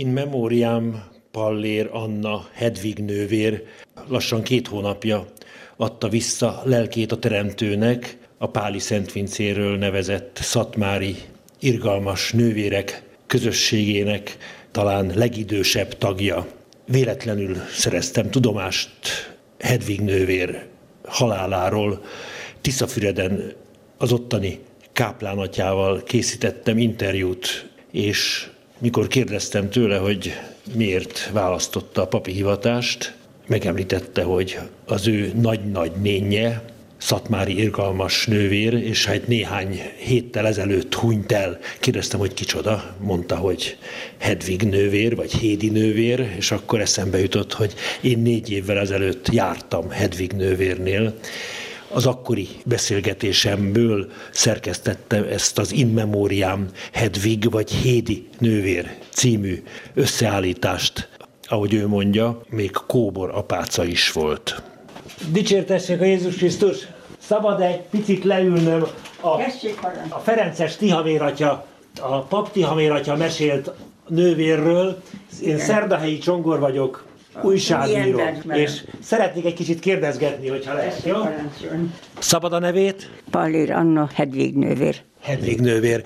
In memoriam Pallér Anna Hedvig nővér lassan két hónapja adta vissza lelkét a teremtőnek, a Páli Szentvincéről nevezett szatmári irgalmas nővérek közösségének talán legidősebb tagja. Véletlenül szereztem tudomást Hedvig nővér haláláról. Tiszafüreden az ottani káplánatjával készítettem interjút, és mikor kérdeztem tőle, hogy miért választotta a papi hivatást, megemlítette, hogy az ő nagy-nagy nénye, Szatmári irgalmas nővér, és hát néhány héttel ezelőtt hunyt el. Kérdeztem, hogy kicsoda, mondta, hogy Hedvig nővér, vagy Hédi nővér, és akkor eszembe jutott, hogy én négy évvel ezelőtt jártam Hedvig nővérnél, az akkori beszélgetésemből szerkesztettem ezt az In Memoriam Hedvig vagy Hédi nővér című összeállítást. Ahogy ő mondja, még Kóbor apáca is volt. Dicsértessék a Jézus Krisztus! Szabad egy picit leülnöm a, a Ferences Tihamératja, a pap Tihamératja mesélt nővérről. Én Szerdahelyi Csongor vagyok, újságíró, és szeretnék egy kicsit kérdezgetni, hogyha lesz, jó? Szabad a nevét? Pallér Anna Hedvig nővér. Hedvig nővér.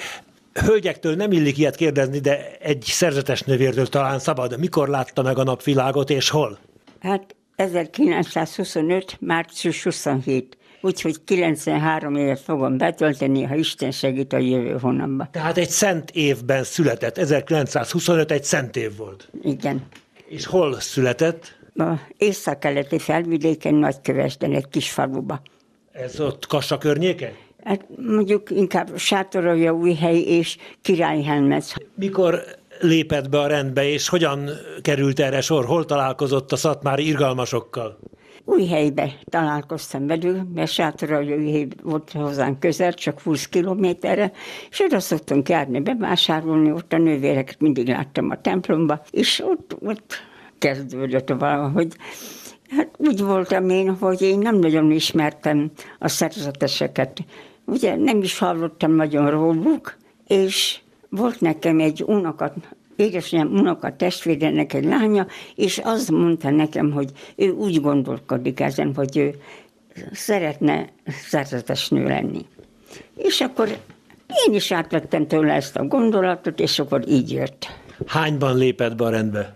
Hölgyektől nem illik ilyet kérdezni, de egy szerzetes nővértől talán szabad. Mikor látta meg a napvilágot, és hol? Hát 1925. március 27. Úgyhogy 93 évet fogom betölteni, ha Isten segít a jövő hónapban. Tehát egy szent évben született, 1925 egy szent év volt. Igen. És hol született? A észak-keleti felvidéken Nagykövesden, egy kis faluba. Ez ott Kassa környéke? Hát mondjuk inkább Sátorolja Újhely és Királyhelmez. Mikor lépett be a rendbe, és hogyan került erre sor? Hol találkozott a szatmári irgalmasokkal? Új helybe találkoztam velük, mert Újhely volt hozzánk közel, csak 20 kilométerre, és oda szoktunk járni, bevásárolni, ott a nővéreket mindig láttam a templomba, és ott, ott kezdődött valahogy. Hát úgy voltam én, hogy én nem nagyon ismertem a szerzeteseket. Ugye nem is hallottam nagyon róluk, és volt nekem egy unokat, édesanyám unoka testvérenek egy lánya, és az mondta nekem, hogy ő úgy gondolkodik ezen, hogy ő szeretne szerzetes nő lenni. És akkor én is átvettem tőle ezt a gondolatot, és akkor így jött. Hányban lépett be a rendbe?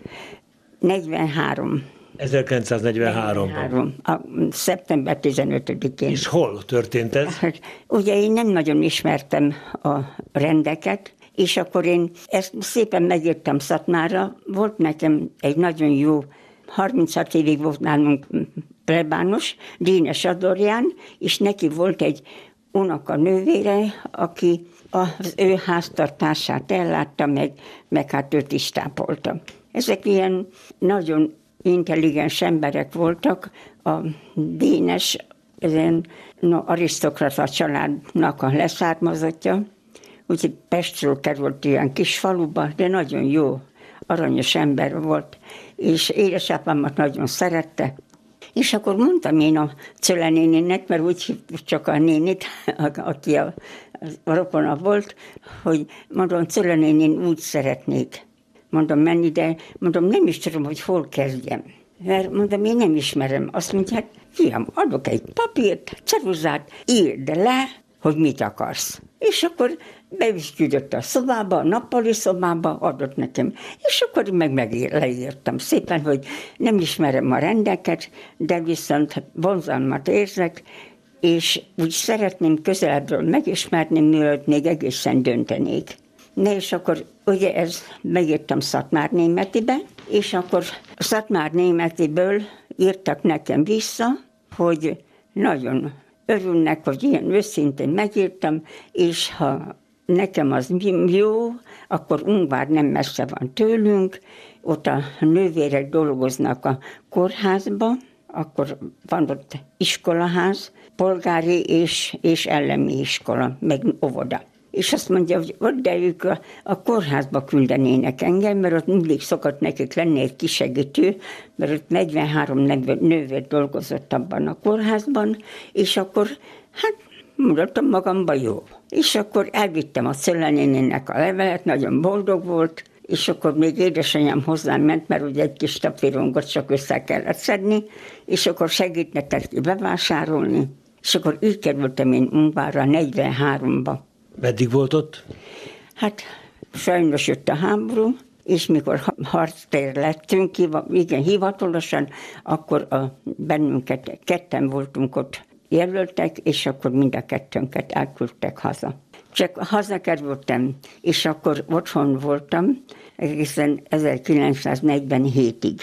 43. 1943-ban. A szeptember 15-én. És hol történt ez? Ugye én nem nagyon ismertem a rendeket, és akkor én ezt szépen megírtam Szatmára. Volt nekem egy nagyon jó, 36 évig volt nálunk plebános, Dínes Adorján, és neki volt egy unoka nővére, aki az ő háztartását ellátta meg, meg hát őt is tápolta. Ezek ilyen nagyon intelligens emberek voltak, a Dénes, ezen no, arisztokrata családnak a leszármazottja, úgyhogy Pestről került ilyen kis faluba, de nagyon jó, aranyos ember volt, és édesapámat nagyon szerette, és akkor mondtam én a Czöle néninek, mert úgy csak a nénit, aki a, a rokona volt, hogy mondom, Czöle nénin úgy szeretnék. Mondom, menni, de mondom, nem is tudom, hogy hol kezdjem. Mert mondom, én nem ismerem. Azt mondja, hát fiam, adok egy papírt, ceruzát, írd le, hogy mit akarsz. És akkor be is küldött a szobába, a nappali szobába, adott nekem. És akkor meg, meg leírtam szépen, hogy nem ismerem a rendeket, de viszont vonzalmat érzek, és úgy szeretném közelebbről megismerni, mielőtt még egészen döntenék. Na és akkor ugye ez megírtam Szatmár németibe, és akkor Szatmár németiből írtak nekem vissza, hogy nagyon örülnek, hogy ilyen őszintén megírtam, és ha nekem az jó, akkor Ungvár nem messze van tőlünk, ott a nővérek dolgoznak a kórházba, akkor van ott iskolaház, polgári és, és ellemi iskola, meg óvoda. És azt mondja, hogy ott, de ők a, a kórházba küldenének engem, mert ott mindig szokott nekik lenni egy kisegítő, mert ott 43 nővér dolgozott abban a kórházban, és akkor hát mondottam magamba, jó. És akkor elvittem a Szölenénének a levelet, nagyon boldog volt, és akkor még édesanyám hozzám ment, mert ugye egy kis tapírongot csak össze kellett szedni, és akkor segített ki bevásárolni, és akkor így kerültem én Umbára 43-ba. Meddig volt ott? Hát sajnos jött a háború, és mikor harctér lettünk, igen, hivatalosan, akkor a, bennünket ketten voltunk ott jelöltek, és akkor mind a kettőnket elküldtek haza. Csak hazakerültem, és akkor otthon voltam egészen 1947-ig.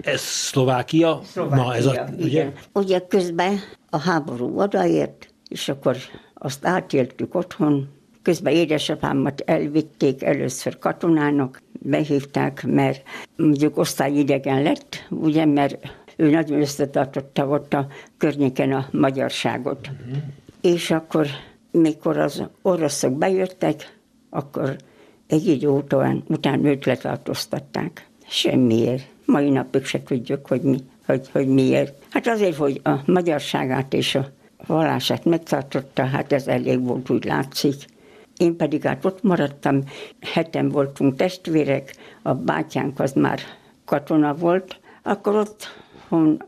Ez Szlovákia? Szlovákia, Ma ez a, ugye? Igen. Ugye közben a háború odaért, és akkor azt átéltük otthon, Közben édesapámat elvitték először katonának, behívták, mert mondjuk osztályidegen lett, ugye, mert ő nagyon összetartotta ott a környéken a magyarságot. Uh-huh. És akkor, mikor az oroszok bejöttek, akkor egy idő után, után őt letartóztatták. Semmiért. Mai napig se tudjuk, hogy, mi, hogy, hogy miért. Hát azért, hogy a magyarságát és a vallását megtartotta, hát ez elég volt, úgy látszik. Én pedig hát ott maradtam, heten voltunk testvérek, a bátyánk az már katona volt, akkor ott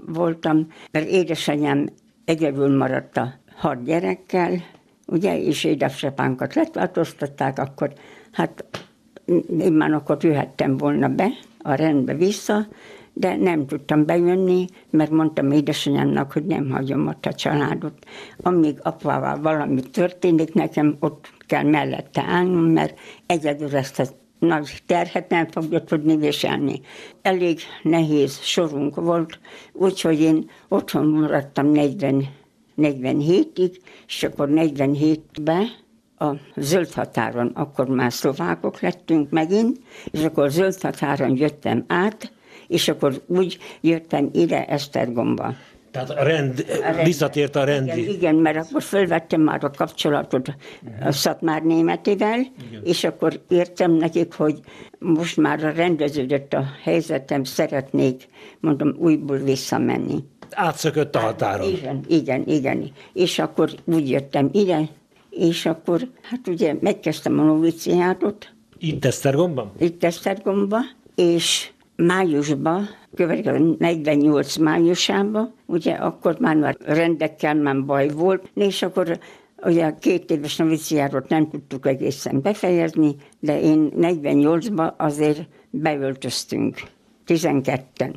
voltam, mert édesanyám egyedül maradt a hat gyerekkel, ugye, és édesapánkat letartóztatták, akkor hát én már akkor jöhettem volna be, a rendbe vissza, de nem tudtam bejönni, mert mondtam édesanyámnak, hogy nem hagyom ott a családot. Amíg apával valami történik, nekem ott kell mellette állnom, mert egyedül ezt a nagy terhet nem fogja tudni viselni. Elég nehéz sorunk volt, úgyhogy én otthon maradtam 40, 47-ig, és akkor 47-ben a zöld határon, akkor már szlovákok lettünk megint, és akkor zöld határon jöttem át, és akkor úgy jöttem ide Esztergomba. Tehát a rend, a rend visszatért a rendi. Igen, igen, mert akkor fölvettem már a kapcsolatot uh-huh. a Szatmár németivel, igen. és akkor értem nekik, hogy most már rendeződött a helyzetem, szeretnék, mondom, újból visszamenni. Átszökött a határon. Igen, igen, igen. És akkor úgy jöttem ide, és akkor, hát ugye megkezdtem a noviciátot. Itt Esztergomban? Itt Esztergomban, és májusban, következő 48 májusában, ugye akkor már, már rendekkel már baj volt, és akkor ugye a két éves noviciárat nem tudtuk egészen befejezni, de én 48-ban azért beöltöztünk, 12-en.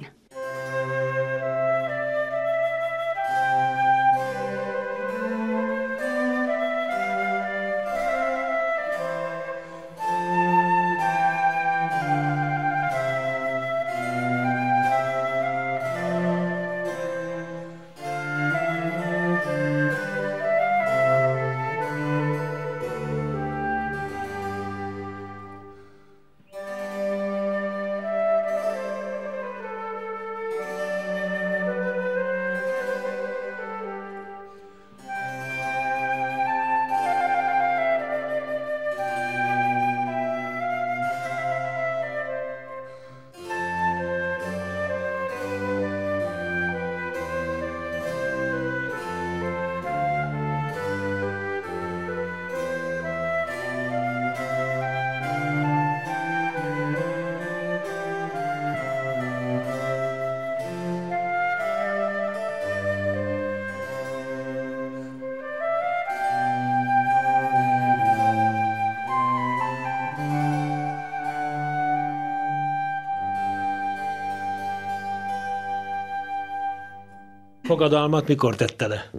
Fogadalmat mikor tette le?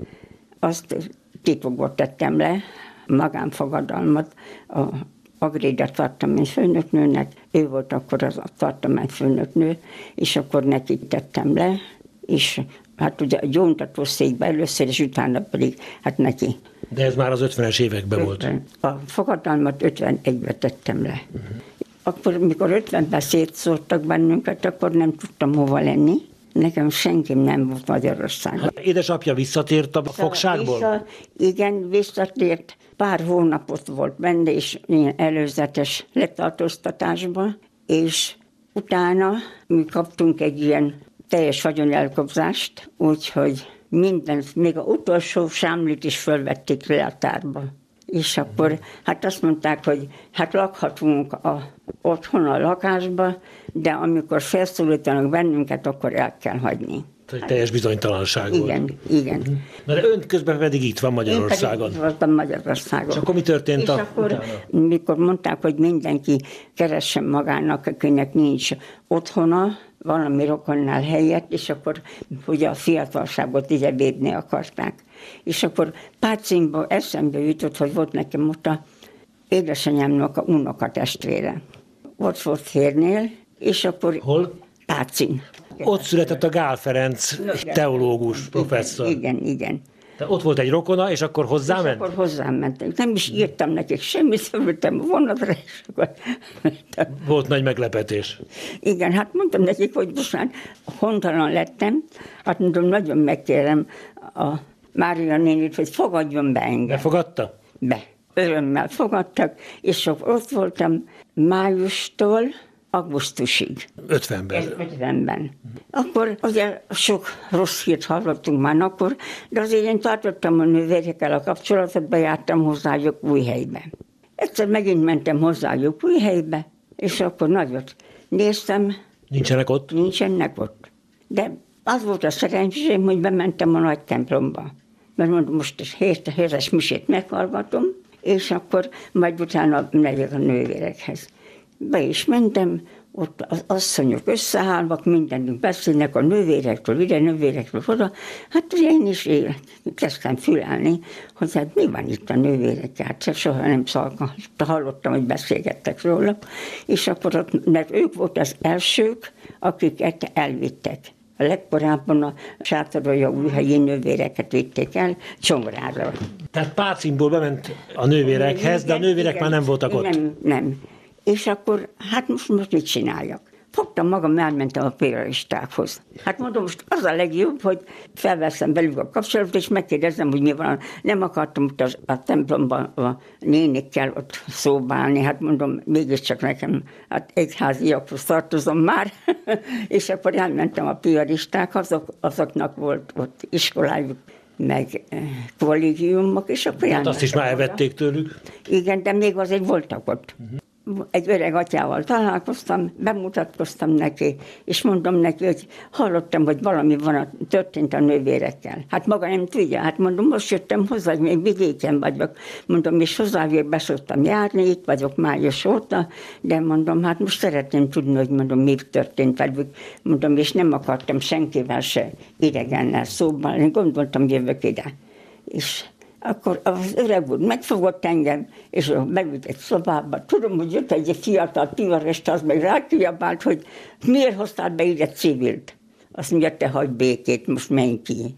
Azt titokból tettem le, magánfogadalmat a Agréda tartomány főnöknőnek, ő volt akkor az a tartomány főnöknő, és akkor neki tettem le, és hát ugye a gyóntató székbe először, és utána pedig hát neki. De ez már az 50-es években 50, volt. A fogadalmat 51-ben tettem le. Uh-huh. Akkor, mikor 50-ben szétszórtak bennünket, akkor nem tudtam hova lenni, Nekem senki nem volt Magyarországon. Édesapja visszatért a fogságból? Vissza, igen, visszatért. Pár hónapot volt benne, és ilyen előzetes letartóztatásba, és utána mi kaptunk egy ilyen teljes vagyonelkobzást, úgyhogy minden, még a utolsó sámlit is fölvették le a tárba. És akkor hát azt mondták, hogy hát lakhatunk a, otthon a lakásba, de amikor felszólítanak bennünket, akkor el kell hagyni. Tehát teljes bizonytalanság igen, volt. Igen, igen. Na de ön közben pedig itt van Magyarországon. Én pedig itt voltam Magyarországon. És akkor mi történt És a, akkor, utána? mikor mondták, hogy mindenki keressen magának, akinek nincs otthona, valami rokonnál helyet, és akkor ugye a fiatalságot ide védni akarták. És akkor Pácimba eszembe jutott, hogy volt nekem ott a édesanyámnak a unokatestvére. Ott volt férnél, és akkor Hol? Pácin. Ott született a Gál Ferenc, teológus professzor. Igen, igen. Tehát ott volt egy rokona, és akkor És hozzáment? akkor hozzám mentek. Nem is írtam nekik semmit, szövöltem a vonatra, és akkor mentem. Volt nagy meglepetés. Igen, hát mondtam nekik, hogy most már hontalan lettem, hát mondom, nagyon megkérem a Mária nénit, hogy fogadjon be engem. Befogadta? Be. Örömmel fogadtak, és ott voltam májustól augusztusig. 50-ben. 50-ben. Akkor ugye sok rossz hírt hallottunk már akkor, de azért én tartottam a nővérekkel a kapcsolatot, bejártam hozzájuk új helybe. Egyszer megint mentem hozzájuk új helybe, és akkor nagyot néztem, Nincsenek ott? nincsenek ott. De az volt a szerencsém, hogy bementem a nagy templomba. Mert mondom, most is hét, hétes misét meghallgatom, és akkor majd utána megyek a nővérekhez. Be is mentem, ott az asszonyok összeállnak, mindenünk beszélnek a nővérekről, ide nővérekről, oda. Hát ugye én is él, kezdtem fülelni, hogy hát mi van itt a nővérekkel, hát soha nem szalka, hallottam, hogy beszélgettek róla, és akkor ott, mert ők volt az elsők, akiket elvittek. A legkorábban a sátorolja újhelyi nővéreket vitték el Csongrára. Tehát Pácimból bement a nővérekhez, de a nővérek igen. már nem voltak ott. Nem, nem. És akkor, hát most, most mit csináljak? Fogtam magam, elmentem a pélristákhoz. Hát mondom, most az a legjobb, hogy felveszem velük a kapcsolatot, és megkérdezem, hogy mi van. Nem akartam ott az, a templomban a nénikkel ott szóbálni. Hát mondom, mégiscsak nekem, hát egyháziakhoz tartozom már. és akkor elmentem a piaristák, azok, azoknak volt ott iskolájuk, meg eh, kollégiumok, és akkor Hát azt is már elvették tőlük. Igen, de még azért voltak ott. Egy öreg atyával találkoztam, bemutatkoztam neki, és mondom neki, hogy hallottam, hogy valami van, a, történt a nővérekkel. Hát maga nem tudja, hát mondom, most jöttem hozzá, hogy még vidéken vagyok. Mondom, és hozzávér be szoktam járni, itt vagyok május óta, de mondom, hát most szeretném tudni, hogy mondom, mi történt velük. Mondom, és nem akartam senkivel se idegennel szóban, én gondoltam, jövök ide. És akkor az öreg úr megfogott engem, és beült egy szobába. Tudom, hogy jött egy fiatal pivarest, az meg rákiabált, hogy miért hoztál be ide civilt. Azt mondja, te hagyd békét, most menj ki.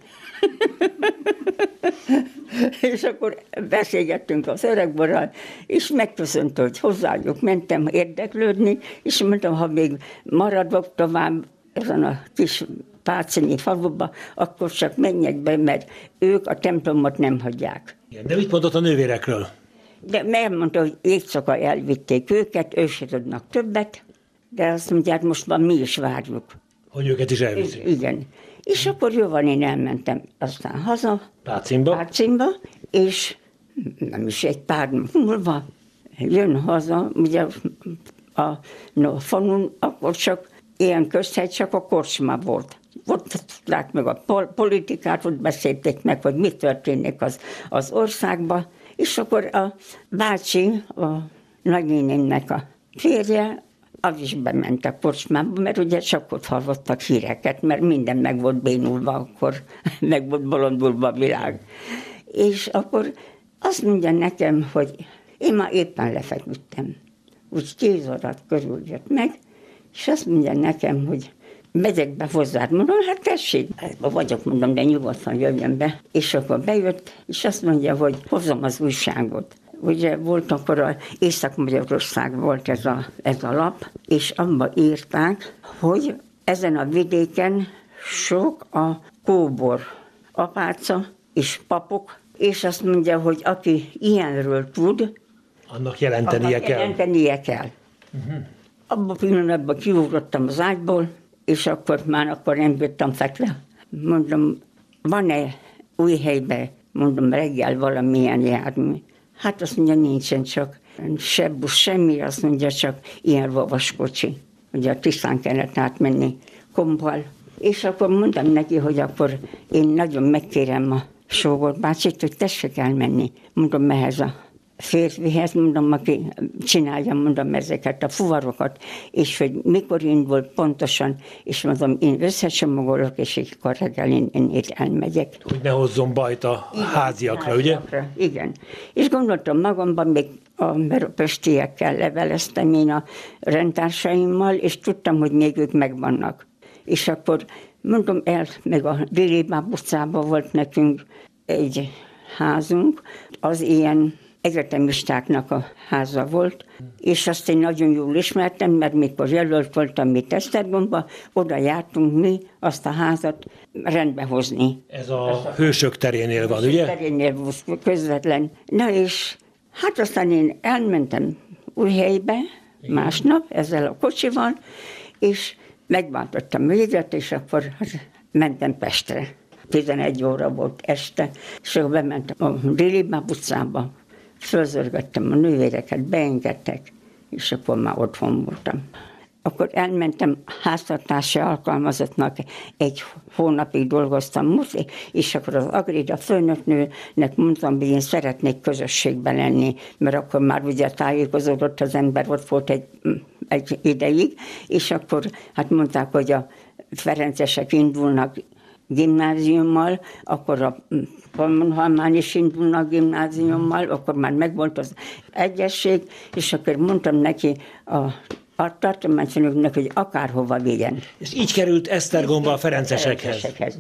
és akkor beszélgettünk az öregborral, és megköszönt, hogy hozzájuk mentem érdeklődni, és mondtam, ha még maradok tovább ezen a kis Pácinyi faluba, akkor csak menjek be, mert ők a templomot nem hagyják. Igen, De mit mondott a nővérekről? De elmondta, hogy éjszaka elvitték őket, ők se tudnak többet, de azt mondják, most már mi is várjuk. Hogy őket is elviszik. Igen. És akkor jó van, én elmentem aztán haza, Pácimba? Párcimba, és nem is egy pár nap múlva jön haza, ugye a no, falun, akkor csak ilyen közhegy, csak a kocsma volt. Tudták meg a pol- politikát, ott beszélték meg, hogy mi történik az, az országban, és akkor a bácsi, a nagynénémnek a férje, az is bement a kocsmába, mert ugye csak ott hallottak híreket, mert minden meg volt bénulva akkor, meg volt bolondulva a világ. És akkor azt mondja nekem, hogy én már éppen lefeküdtem. Úgy tíz órát körül jött meg, és azt mondja nekem, hogy megyek be hozzád. Mondom, hát tessék, ebben vagyok, mondom, de nyugodtan jöjjön be. És akkor bejött, és azt mondja, hogy hozom az újságot. Ugye volt akkor a Észak-Magyarország volt ez a, ez a lap, és abba írták, hogy ezen a vidéken sok a kóbor apáca és papok, és azt mondja, hogy aki ilyenről tud, Annak jelentenie annak kell. jelentenie kell. Uh-huh. Abban a pillanatban kiugrottam az ágyból, és akkor már akkor nem bírtam fekve. Mondom, van-e új helyben, mondom, reggel valamilyen jármű? Hát azt mondja, nincsen csak se busz, semmi, azt mondja, csak ilyen vavaskocsi. Ugye a Tisztán kellett átmenni kompal. És akkor mondtam neki, hogy akkor én nagyon megkérem a sógor bácsit, hogy tessék elmenni. Mondom, mehez a férfihez, mondom, aki csinálja, mondom, ezeket a fuvarokat, és hogy mikor indul pontosan, és mondom, én összecsomagolok, és akkor reggel én, én itt elmegyek. Hogy ne hozzon bajt a igen, háziakra, háziakra, ugye? Igen. És gondoltam magamban, még a pestiekkel leveleztem én a rendtársaimmal, és tudtam, hogy még ők megvannak. És akkor mondom el, meg a Déli utcában volt nekünk egy házunk, az ilyen egyetemistáknak a háza volt, és azt én nagyon jól ismertem, mert mikor jelölt voltam mi Tesztergomba, oda jártunk mi azt a házat rendbe hozni. Ez a, a hősök terénél van, ugye? terénél volt közvetlen. Na és hát aztán én elmentem új helybe másnap ezzel a kocsival, és megváltottam véget, és akkor hát mentem Pestre. 11 óra volt este, és akkor bementem a Déli utcába, fölzörgettem a nővéreket, beengedtek, és akkor már otthon voltam. Akkor elmentem háztartási alkalmazottnak, egy hónapig dolgoztam és akkor az Agrida főnöknőnek mondtam, hogy én szeretnék közösségben lenni, mert akkor már ugye tájékozódott az ember, ott volt egy, egy ideig, és akkor hát mondták, hogy a Ferencesek indulnak gimnáziummal, akkor a Palmonhalmán is indulnak gimnáziummal, akkor már megvolt az egyesség, és akkor mondtam neki a a tartományfőnöknek, hogy akárhova vigyen. És így került Esztergomba a Ferencesekhez. Ferencesekhez.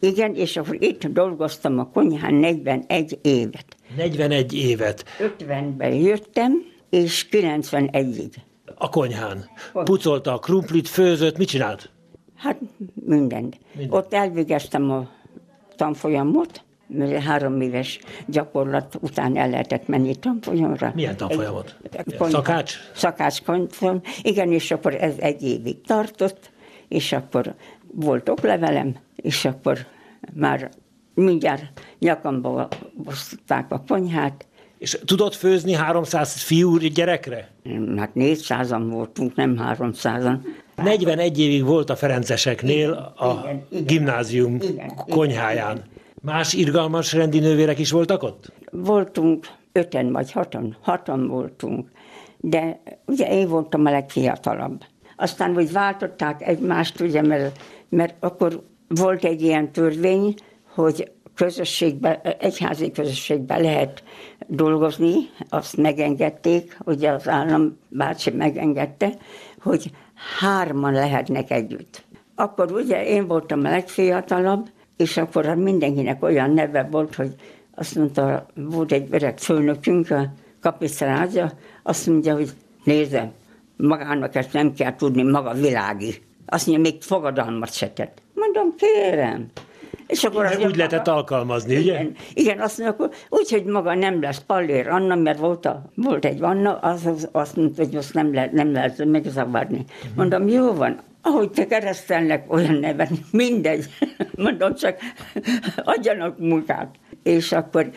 Igen, és akkor itt dolgoztam a konyhán 41 évet. 41 évet. 50-ben jöttem, és 91-ig. A konyhán. Pucolta a krumplit, főzött, mit csinált? Hát mindent. Minden. Ott elvégeztem a tanfolyamot, mert három éves gyakorlat után el lehetett menni tanfolyamra. Milyen tanfolyamot? Egy, szakács? Szakács tanfolyam. Igen, és akkor ez egy évig tartott, és akkor volt oklevelem, és akkor már mindjárt nyakamba osztották a konyhát, és tudott főzni 300 fiú gyerekre? Hát 400-an voltunk, nem 300-an. 41 évig volt a Ferenceseknél a igen, igen, gimnázium igen, konyháján. Igen. Más irgalmas rendi nővérek is voltak ott? Voltunk öten vagy hatan, hatan voltunk, de ugye én voltam a legfiatalabb. Aztán, hogy váltották egymást, ugye, mert, mert akkor volt egy ilyen törvény, hogy közösségbe, egyházi közösségben lehet dolgozni, azt megengedték, ugye az állam bácsi megengedte, hogy hárman lehetnek együtt. Akkor ugye én voltam a legfiatalabb, és akkor mindenkinek olyan neve volt, hogy azt mondta, volt egy öreg főnökünk, a kapisztrágya, azt mondja, hogy nézem, magának ezt nem kell tudni, maga világi. Azt mondja, még fogadalmat se tett. Mondom, kérem. És akkor az úgy lehetett alkalmazni, igen, ugye? Igen, azt mondja, akkor úgy, hogy maga nem lesz Pallér Anna, mert volt, a, volt egy Anna, az, az, azt mondta, hogy azt nem, lehet, nem lehet megzavarni. Uh-huh. Mondom, jó van, ahogy te keresztelnek olyan neven, mindegy. Mondom, csak adjanak munkát. És akkor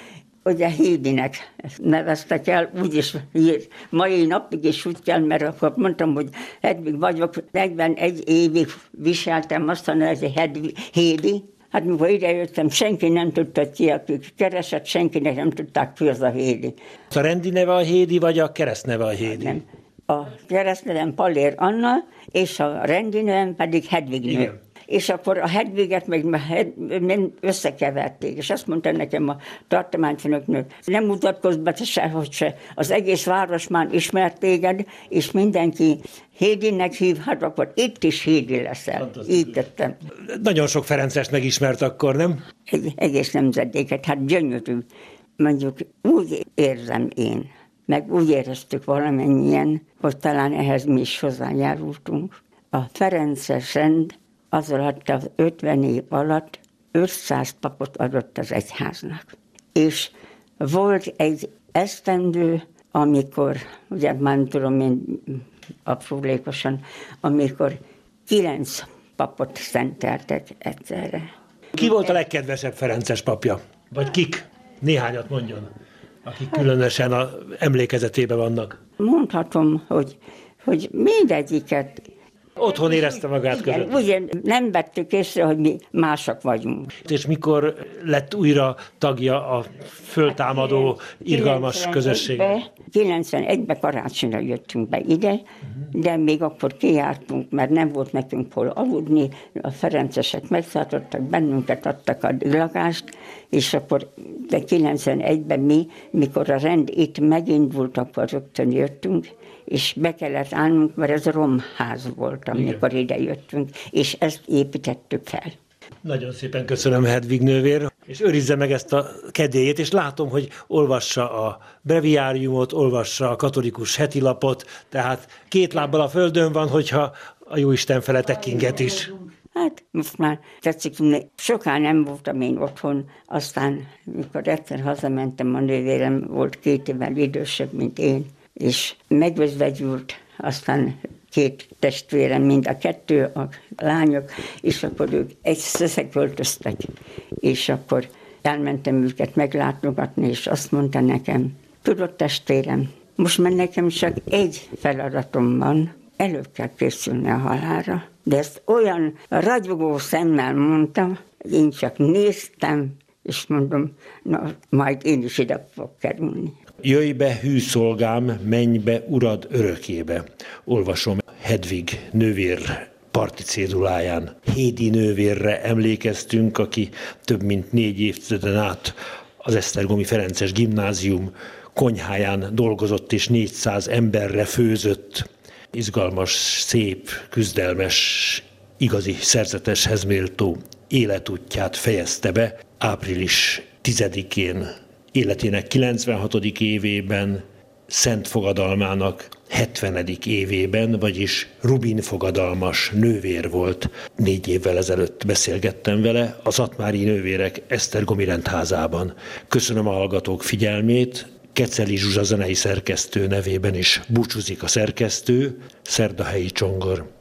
ugye Hédinek neveztek el, úgyis mai napig is úgy kell, mert akkor mondtam, hogy Hedvig vagyok, 41 évig viseltem azt a nevet, Hédi, Hát mikor idejöttem, senki nem tudta ki, akik keresett, senkinek nem tudták ki az a Hédi. A rendi neve a Hédi, vagy a keresztneve a Hédi? Nem. A keresztnevem Pallér Anna, és a rendi nevem pedig Hedvig Igen és akkor a Hedviget meg összekeverték, és azt mondta nekem a tartományfőnöknő, nem mutatkozz be sehogy se, az egész város már ismert téged, és mindenki Hédinek hív, hát akkor itt is Hédi leszel. Így tettem. Nagyon sok Ferences megismert akkor, nem? Egy egész nemzedéket, hát gyönyörű. Mondjuk úgy érzem én, meg úgy éreztük valamennyien, hogy talán ehhez mi is hozzájárultunk. A Ferences rend az alatt az 50 év alatt 500 papot adott az egyháznak. És volt egy esztendő, amikor, ugye már tudom én aprólékosan, amikor kilenc papot szenteltek egyszerre. Ki volt a legkedvesebb Ferences papja? Vagy kik? Néhányat mondjon. Akik különösen a emlékezetében vannak. Mondhatom, hogy, hogy mindegyiket Otthon érezte magát Igen, között. ugye nem vettük észre, hogy mi mások vagyunk. És mikor lett újra tagja a föltámadó, irgalmas közösség? 91-ben karácsonyra jöttünk be ide, de még akkor kijártunk, mert nem volt nekünk hol aludni, a ferencesek megszálltottak bennünket, adtak a lakást, és akkor de 91-ben mi, mikor a rend itt megindult, akkor rögtön jöttünk, és be kellett állnunk, mert ez romház volt, amikor ide jöttünk, és ezt építettük fel. Nagyon szépen köszönöm, Hedvig nővér, és őrizze meg ezt a kedélyét, és látom, hogy olvassa a breviáriumot, olvassa a katolikus hetilapot, tehát két lábbal a földön van, hogyha a Jóisten fele tekinget is. Hát most már tetszik, soká nem voltam én otthon, aztán mikor egyszer hazamentem, a nővérem volt két évvel idősebb, mint én, és megözvegyült, aztán két testvérem, mind a kettő, a lányok, és akkor ők egy összeköltöztek, és akkor elmentem őket meglátogatni, és azt mondta nekem, tudod testvérem, most már nekem csak egy feladatom van, elő kell készülni a halára. De ezt olyan ragyogó szemmel mondtam, én csak néztem, és mondom, na, majd én is ide fog kerülni. Jöjj be, hűszolgám, menj be, urad örökébe. Olvasom Hedvig nővér parti céduláján. Hédi nővérre emlékeztünk, aki több mint négy évtizeden át az Esztergomi Ferences Gimnázium konyháján dolgozott és 400 emberre főzött. Izgalmas, szép, küzdelmes, igazi szerzeteshez méltó életútját fejezte be április 10-én életének 96. évében, Szent fogadalmának 70. évében, vagyis Rubin fogadalmas nővér volt. Négy évvel ezelőtt beszélgettem vele az Atmári Nővérek Esztergomi rendházában. Köszönöm a hallgatók figyelmét, Keceli Zsuzsa zenei szerkesztő nevében is búcsúzik a szerkesztő, Szerdahelyi Csongor.